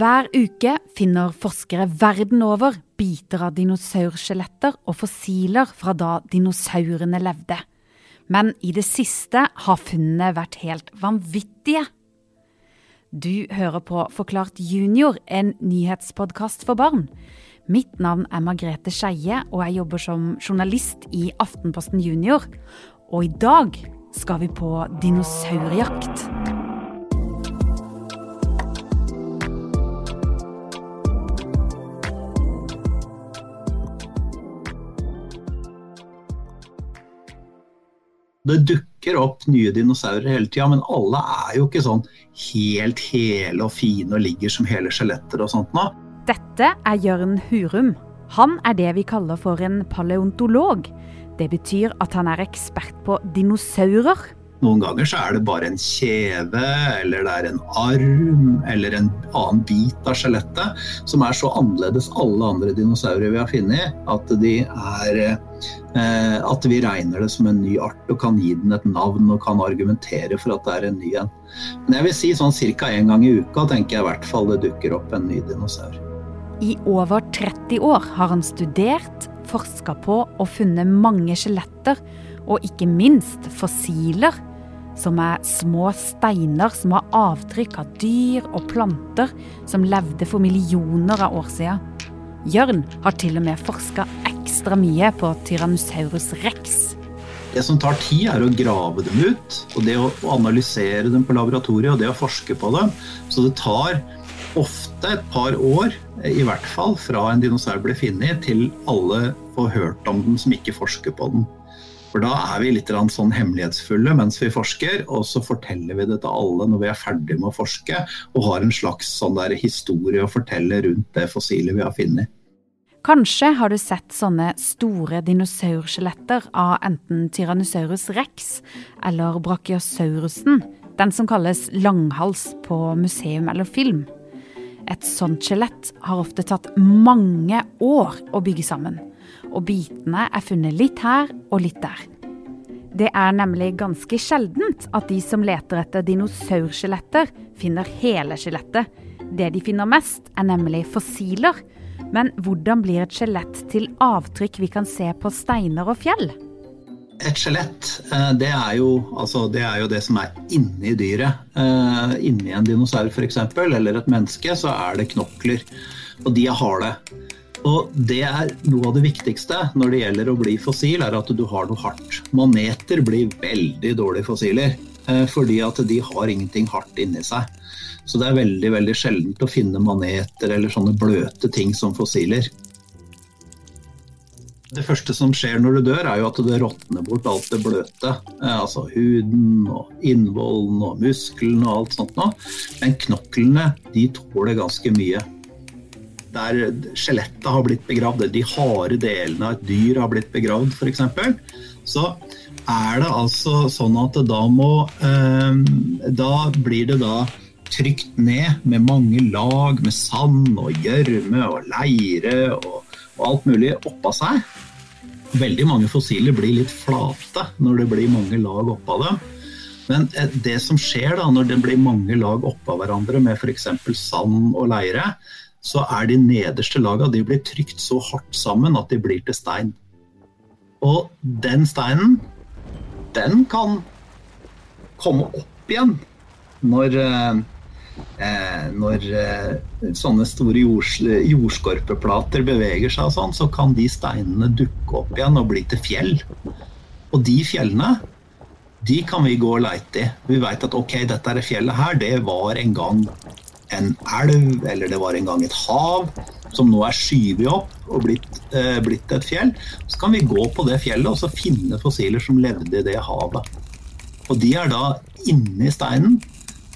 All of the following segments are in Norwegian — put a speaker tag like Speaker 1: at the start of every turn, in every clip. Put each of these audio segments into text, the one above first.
Speaker 1: Hver uke finner forskere verden over biter av dinosaurskjeletter og fossiler fra da dinosaurene levde. Men i det siste har funnene vært helt vanvittige. Du hører på Forklart junior, en nyhetspodkast for barn. Mitt navn er Margrethe Skeie, og jeg jobber som journalist i Aftenposten Junior. Og i dag skal vi på dinosaurjakt.
Speaker 2: Det dukker opp nye dinosaurer hele tida, men alle er jo ikke sånn helt hele og fine og ligger som hele skjeletter og sånt nå.
Speaker 1: Dette er Jørn Hurum. Han er det vi kaller for en paleontolog. Det betyr at han er ekspert på dinosaurer.
Speaker 2: Noen ganger så er det bare en kjeve, eller det er en arm, eller en annen bit av skjelettet som er så annerledes alle andre dinosaurer vi har funnet, at, eh, at vi regner det som en ny art og kan gi den et navn og kan argumentere for at det er en ny en. Men jeg vil si sånn ca. én gang i uka tenker jeg i hvert fall det dukker opp en ny dinosaur.
Speaker 1: I over 30 år har han studert, forska på og funnet mange skjeletter, og ikke minst fossiler som er små steiner som har avtrykk av dyr og planter som levde for millioner av år siden. Jørn har til og med forska ekstra mye på Tyrannosaurus rex.
Speaker 2: Det som tar tid, er å grave dem ut, og det å analysere dem på laboratoriet og det å forske på dem. Så det tar ofte et par år, i hvert fall, fra en dinosaur blir funnet, til alle får hørt om den som ikke forsker på den. For da er vi litt sånn hemmelighetsfulle mens vi forsker, og så forteller vi det til alle når vi er ferdig med å forske, og har en slags sånn historie å fortelle rundt det fossilet vi har funnet.
Speaker 1: Kanskje har du sett sånne store dinosaurskjeletter av enten Tyrannosaurus rex eller Brachiosaurusen, den som kalles langhals på museum eller film. Et sånt skjelett har ofte tatt mange år å bygge sammen og bitene er funnet litt her og litt der. Det er nemlig ganske sjeldent at de som leter etter dinosaurskjeletter, finner hele skjelettet. Det de finner mest, er nemlig fossiler. Men hvordan blir et skjelett til avtrykk vi kan se på steiner og fjell?
Speaker 2: Et skjelett, eh, det, altså, det, er jo det som er inni dyret. Eh, inni en dinosaur f.eks., eller et menneske, så er det knokler. Og de er harde. Og det er noe av det viktigste når det gjelder å bli fossil, er at du har noe hardt. Maneter blir veldig dårlige fossiler, eh, fordi at de har ingenting hardt inni seg. Så det er veldig veldig sjeldent å finne maneter eller sånne bløte ting som fossiler. Det første som skjer når du dør, er jo at det råtner bort alt det bløte. Eh, altså huden og innvollen og musklene og alt sånt noe. Men knoklene de tåler ganske mye der skjelettet har blitt begravd, eller de harde delene av et dyr har blitt begravd f.eks., så er det altså sånn at da må eh, Da blir det da trykt ned med mange lag med sand og gjørme og leire og, og alt mulig oppå seg. Veldig mange fossiler blir litt flate når det blir mange lag oppå dem. Men eh, det som skjer da når det blir mange lag oppå hverandre med f.eks. sand og leire, så er de nederste lagene de blir trykt så hardt sammen at de blir til stein. Og den steinen, den kan komme opp igjen når, eh, når eh, sånne store jords, jordskorpeplater beveger seg og sånn, så kan de steinene dukke opp igjen og bli til fjell. Og de fjellene, de kan vi gå og leite i. Vi veit at ok, dette fjellet her, det var en gang en elv, eller det var en gang et hav, som nå er skyvet opp og blitt, eh, blitt, et fjell, så kan vi gå på det fjellet og så finne fossiler som levde i det havet. Og de er da inni steinen,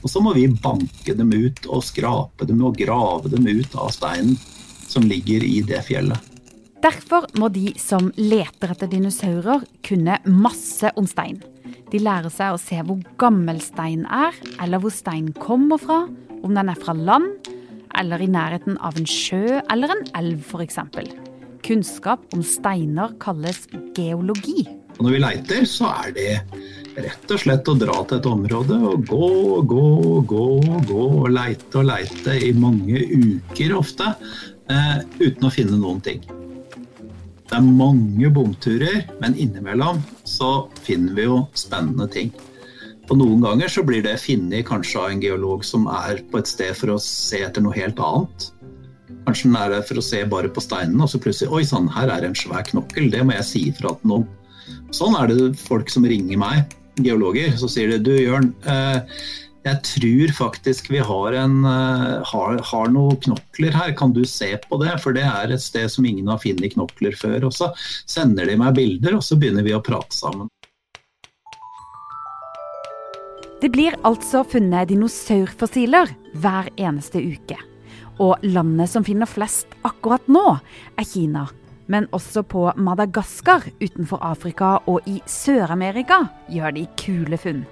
Speaker 2: og så må vi banke dem ut og skrape dem og grave dem ut av steinen som ligger i det fjellet.
Speaker 1: Derfor må de som leter etter dinosaurer, kunne masse om stein. De lærer seg å se hvor gammel stein er, eller hvor stein kommer fra, om den er fra land, eller i nærheten av en sjø eller en elv f.eks. Kunnskap om steiner kalles geologi.
Speaker 2: Og når vi leiter, så er det rett og slett å dra til et område og gå og gå og gå og gå og leite og leite i mange uker ofte, eh, uten å finne noen ting. Det er mange bomturer, men innimellom så finner vi jo spennende ting. Og Noen ganger så blir det funnet kanskje av en geolog som er på et sted for å se etter noe helt annet. Kanskje den er der for å se bare på steinene, og så plutselig Oi sann, her er en svær knokkel. Det må jeg si ifra til noen. Sånn er det folk som ringer meg geologer, så sier de du Jørn, eh, jeg tror faktisk vi har, en, eh, har, har, noen knokler her, kan du se på det? For det er et sted som ingen har funnet knokler før. Og så sender de meg bilder, og så begynner vi å prate sammen.
Speaker 1: Det blir altså funnet dinosaurfossiler hver eneste uke. Og landet som finner flest akkurat nå, er Kina. Men også på Madagaskar utenfor Afrika og i Sør-Amerika gjør de kule funn.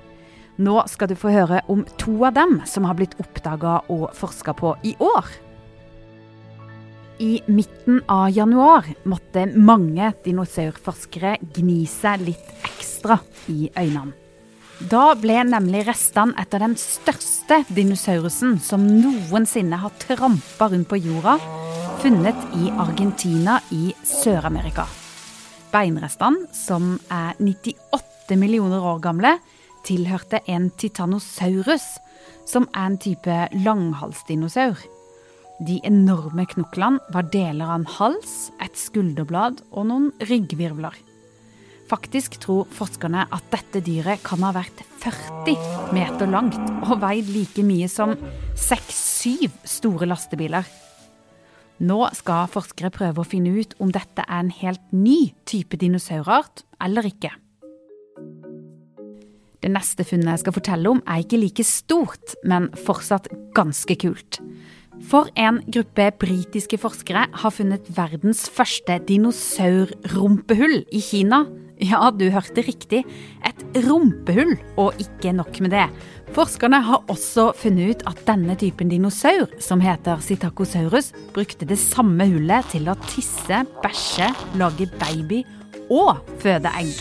Speaker 1: Nå skal du få høre om to av dem som har blitt oppdaga og forska på i år. I midten av januar måtte mange dinosaurforskere gni seg litt ekstra i øynene. Da ble nemlig restene etter den største dinosaurusen som noensinne har trampa rundt på jorda, funnet i Argentina i Sør-Amerika. Beinrestene, som er 98 millioner år gamle, tilhørte en titanosaurus, som er en type langhalsdinosaur. De enorme knoklene var deler av en hals, et skulderblad og noen ryggvirvler. Faktisk tror forskerne at dette dyret kan ha vært 40 meter langt og veid like mye som 6-7 store lastebiler. Nå skal forskere prøve å finne ut om dette er en helt ny type dinosaurart eller ikke. Det neste funnet jeg skal fortelle om, er ikke like stort, men fortsatt ganske kult. For en gruppe britiske forskere har funnet verdens første dinosaurrumpehull i Kina. Ja, du hørte riktig. Et rumpehull, og ikke nok med det. Forskerne har også funnet ut at denne typen dinosaur, som heter Citacosaurus, brukte det samme hullet til å tisse, bæsje, lage baby og føde egg.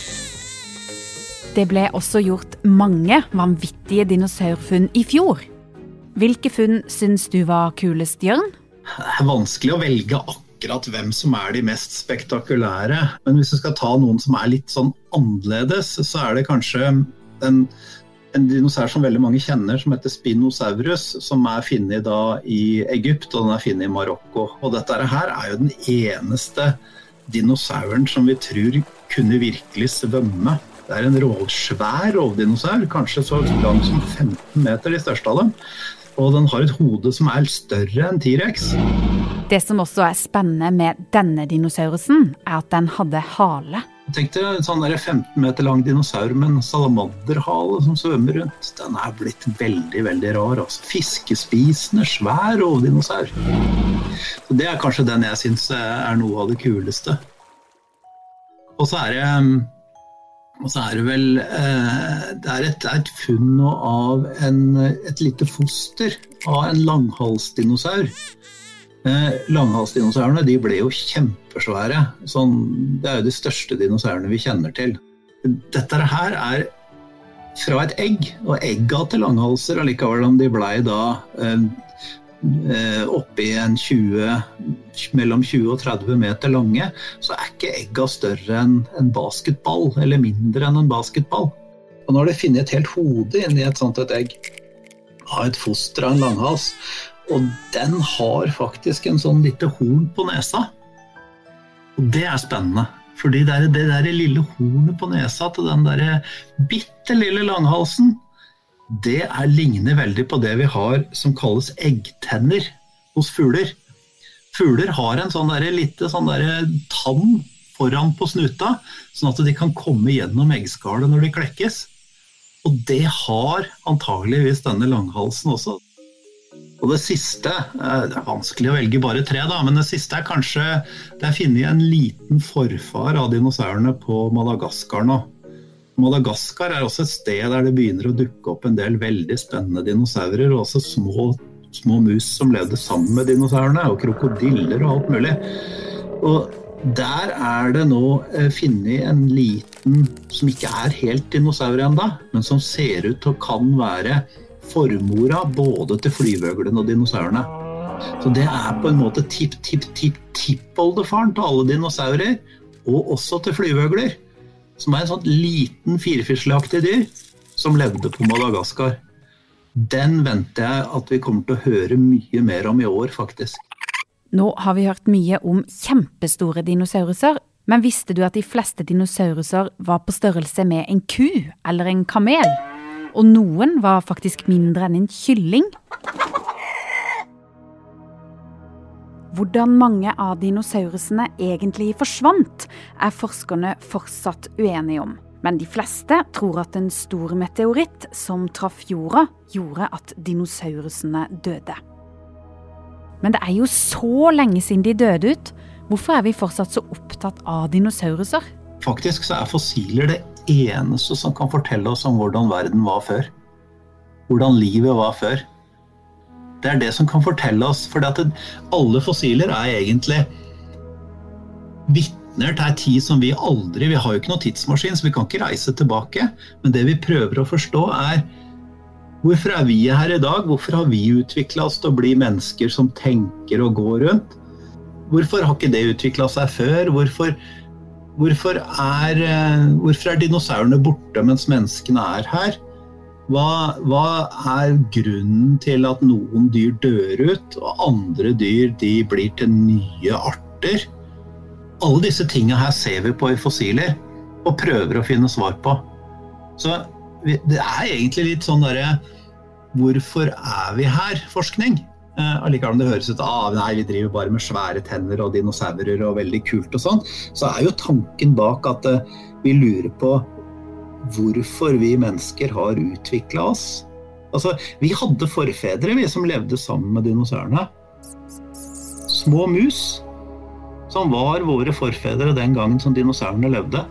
Speaker 1: Det ble også gjort mange vanvittige dinosaurfunn i fjor. Hvilke funn syns du var kulest, Jørn?
Speaker 2: Det er vanskelig å velge akkurat hvem som er de mest spektakulære. Men hvis du skal ta noen som er litt sånn annerledes, så er det kanskje en, en dinosaur som veldig mange kjenner, som heter Spinosaurus, som er funnet i Egypt og den er funnet i Marokko. Og dette her er jo den eneste dinosauren som vi tror kunne virkelig svømme. Det er en råsvær rovdinosaur, kanskje så lang som 15 meter, de største av dem. Og den har et hode som er større enn T-rex.
Speaker 1: Det som også er spennende med denne dinosaurusen, er at den hadde hale.
Speaker 2: Tenk deg en sånn 15 meter lang dinosaur med en salamanderhale som svømmer rundt. Den er blitt veldig, veldig rar. Altså. Fiskespisende, svær rovdinosaur. Det er kanskje den jeg syns er noe av det kuleste. Og så er det så er det vel eh, Det er et, et funn av en, et lite foster av en langhalsdinosaur. Eh, langhalsdinosaurene de ble jo kjempesvære. Sånn, det er jo de største dinosaurene vi kjenner til. Dette her er fra et egg, og egga til langhalser allikevel om de blei da eh, Eh, oppi en 20, mellom 20 og 30 meter lange, så er ikke egga større enn en basketball, eller mindre enn en basketball. Og nå har de funnet et helt hode inni et sånt et egg av et foster av en langhals. Og den har faktisk en sånn lite horn på nesa. Og det er spennende. Fordi det, det der lille hornet på nesa til den der bitte lille langhalsen, det er, ligner veldig på det vi har som kalles eggtenner hos fugler. Fugler har en sånn der, lite sånn der tann foran på snuta, sånn at de kan komme gjennom eggskallet når de klekkes. Og det har antageligvis denne langhalsen også. Og det siste eh, Det er vanskelig å velge bare tre, da, men det siste er kanskje Det er funnet en liten forfar av dinosaurene på Madagaskar nå. Madagaskar er også et sted der det begynner å dukke opp en del veldig spennende dinosaurer. Og også små, små mus som levde sammen med dinosaurene, og krokodiller og alt mulig. Og Der er det nå eh, funnet en liten som ikke er helt dinosaur ennå, men som ser ut til å kan være formora både til flyvøglene og dinosaurene. Så det er på en måte tipp-tipp-tipp-tippoldefaren til alle dinosaurer, og også til flyvøgler. Som er en sånn liten firfisleaktig dyr som levde på Madagaskar. Den venter jeg at vi kommer til å høre mye mer om i år, faktisk.
Speaker 1: Nå har vi hørt mye om kjempestore dinosauruser, men visste du at de fleste dinosauruser var på størrelse med en ku eller en kamel? Og noen var faktisk mindre enn en kylling? Hvordan mange av dinosaurusene egentlig forsvant, er forskerne fortsatt uenige om. Men de fleste tror at en stor meteoritt som traff jorda, gjorde at dinosaurusene døde. Men det er jo så lenge siden de døde ut. Hvorfor er vi fortsatt så opptatt av dinosauruser?
Speaker 2: Faktisk så er fossiler det eneste som kan fortelle oss om hvordan verden var før. Hvordan livet var før. Det er det som kan fortelle oss. For alle fossiler er egentlig vitner til en tid som vi aldri Vi har jo ikke noen tidsmaskin, så vi kan ikke reise tilbake. Men det vi prøver å forstå, er hvorfor er vi her i dag? Hvorfor har vi utvikla oss til å bli mennesker som tenker og går rundt? Hvorfor har ikke det utvikla seg før? Hvorfor, hvorfor, er, eh, hvorfor er dinosaurene borte mens menneskene er her? Hva, hva, er grunnen til at noen dyr dør ut, og andre dyr blir til nye arter? Alle disse tinga her ser vi på i fossiler, og prøver å finne svar på. Så det er egentlig litt sånn derre Hvorfor er vi her-forskning. Eh, allikevel om det høres ut ah, nei, vi driver bare med svære tenner og dinosaurer og veldig kult og sånn, så er jo tanken bak at eh, vi lurer på hvorfor vi mennesker har utvikla oss. Altså, vi hadde forfedre vi som levde sammen med dinosaurene. Små mus, som var våre forfedre den gangen som dinosaurene levde.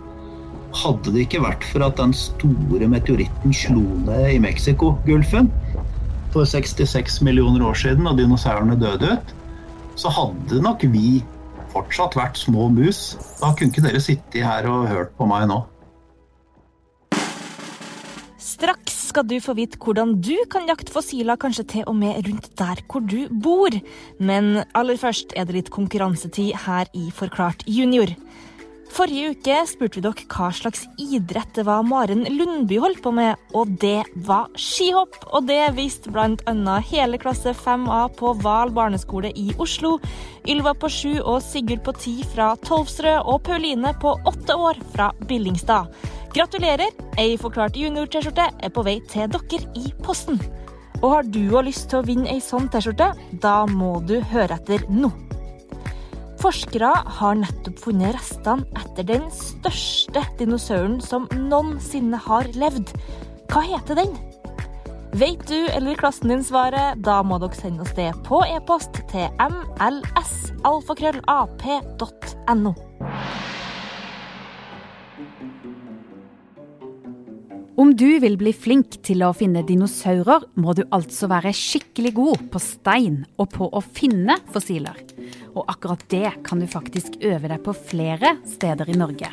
Speaker 2: Hadde det ikke vært for at den store meteoritten slo ned i Mexicogolfen for 66 millioner år siden og dinosaurene døde ut, så hadde nok vi fortsatt vært små mus. Da kunne ikke dere sittet her og hørt på meg nå.
Speaker 3: Straks skal du få vite hvordan du kan jakte fossiler, kanskje til og med rundt der hvor du bor. Men aller først er det litt konkurransetid her i Forklart junior. Forrige uke spurte vi dere hva slags idrett det var Maren Lundby holdt på med, og det var skihopp. Og det visste bl.a. hele klasse 5A på Val barneskole i Oslo, Ylva på sju og Sigurd på ti fra Tolvsrød og Pauline på åtte år fra Billingstad. Gratulerer! Ei forklart junior-T-skjorte er på vei til dere i posten. Og har du òg lyst til å vinne ei sånn T-skjorte, da må du høre etter nå. Forskere har nettopp funnet restene etter den største dinosauren som noensinne har levd. Hva heter den? Vet du eller klassen din svaret, da må dere sende oss det på e-post til mls.alfakrøllap.no.
Speaker 1: Om du vil bli flink til å finne dinosaurer, må du altså være skikkelig god på stein og på å finne fossiler. Og akkurat det kan du faktisk øve deg på flere steder i Norge.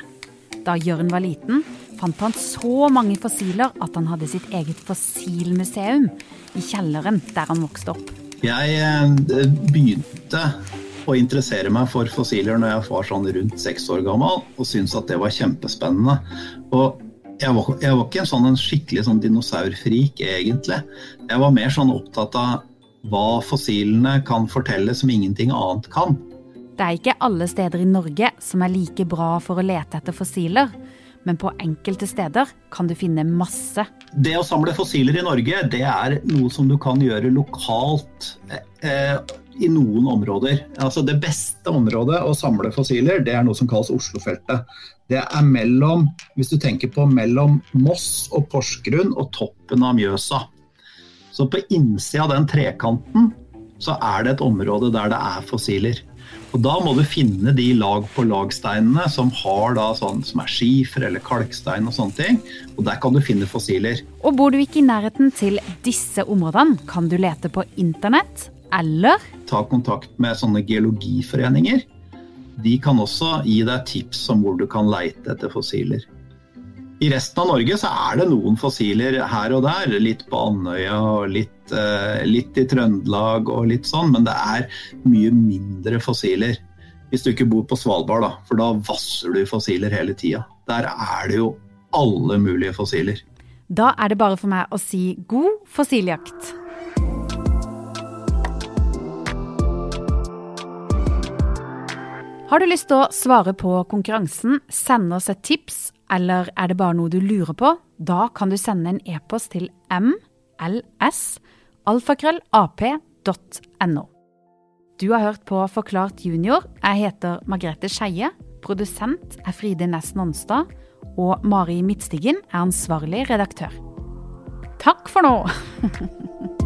Speaker 1: Da Jørn var liten, fant han så mange fossiler at han hadde sitt eget fossilmuseum i kjelleren der han vokste opp.
Speaker 2: Jeg eh, begynte å interessere meg for fossiler når jeg var sånn rundt seks år gammel, og syntes at det var kjempespennende. Og jeg var, jeg var, ikke en sånn en skikkelig sånn dinosaurfrik, egentlig. Jeg var mer sånn opptatt av hva fossilene kan fortelle som ingenting annet kan.
Speaker 1: Det er ikke alle steder i Norge som er like bra for å lete etter fossiler. Men på enkelte steder kan du finne masse.
Speaker 2: Det å samle fossiler i Norge, det er noe som du kan gjøre lokalt. Eh, i noen områder. Altså Det beste området å samle fossiler, det er noe som kalles Oslofeltet. Det er mellom, hvis du tenker på mellom Moss og Porsgrunn og toppen av Mjøsa. Så på innsida av den trekanten så er det et område der det er fossiler. Og Da må du finne de lag-på-lag-steinene som har da sånn, som er skifer eller kalkstein og sånne ting. Og der kan du finne fossiler.
Speaker 1: Og Bor du ikke i nærheten til disse områdene, kan du lete på internett eller
Speaker 2: Ta kontakt med sånne geologiforeninger. de kan også gi deg tips om hvor du kan leite etter fossiler. I resten av Norge så er det noen fossiler her og der, litt på Andøya og litt, eh, litt i Trøndelag og litt sånn, men det er mye mindre fossiler. Hvis du ikke bor på Svalbard, da, for da vasser du fossiler hele tida. Der er det jo alle mulige fossiler.
Speaker 1: Da er det bare for meg å si god fossiljakt. Har du lyst til å svare på konkurransen, send oss et tips, eller er det bare noe du lurer på? Da kan du sende en e-post til mls.alfakrøllap.no. Du har hørt på Forklart junior. Jeg heter Margrethe Skeie. Produsent er Fride Næss Nonstad. Og Mari Midtstigen er ansvarlig redaktør. Takk for nå!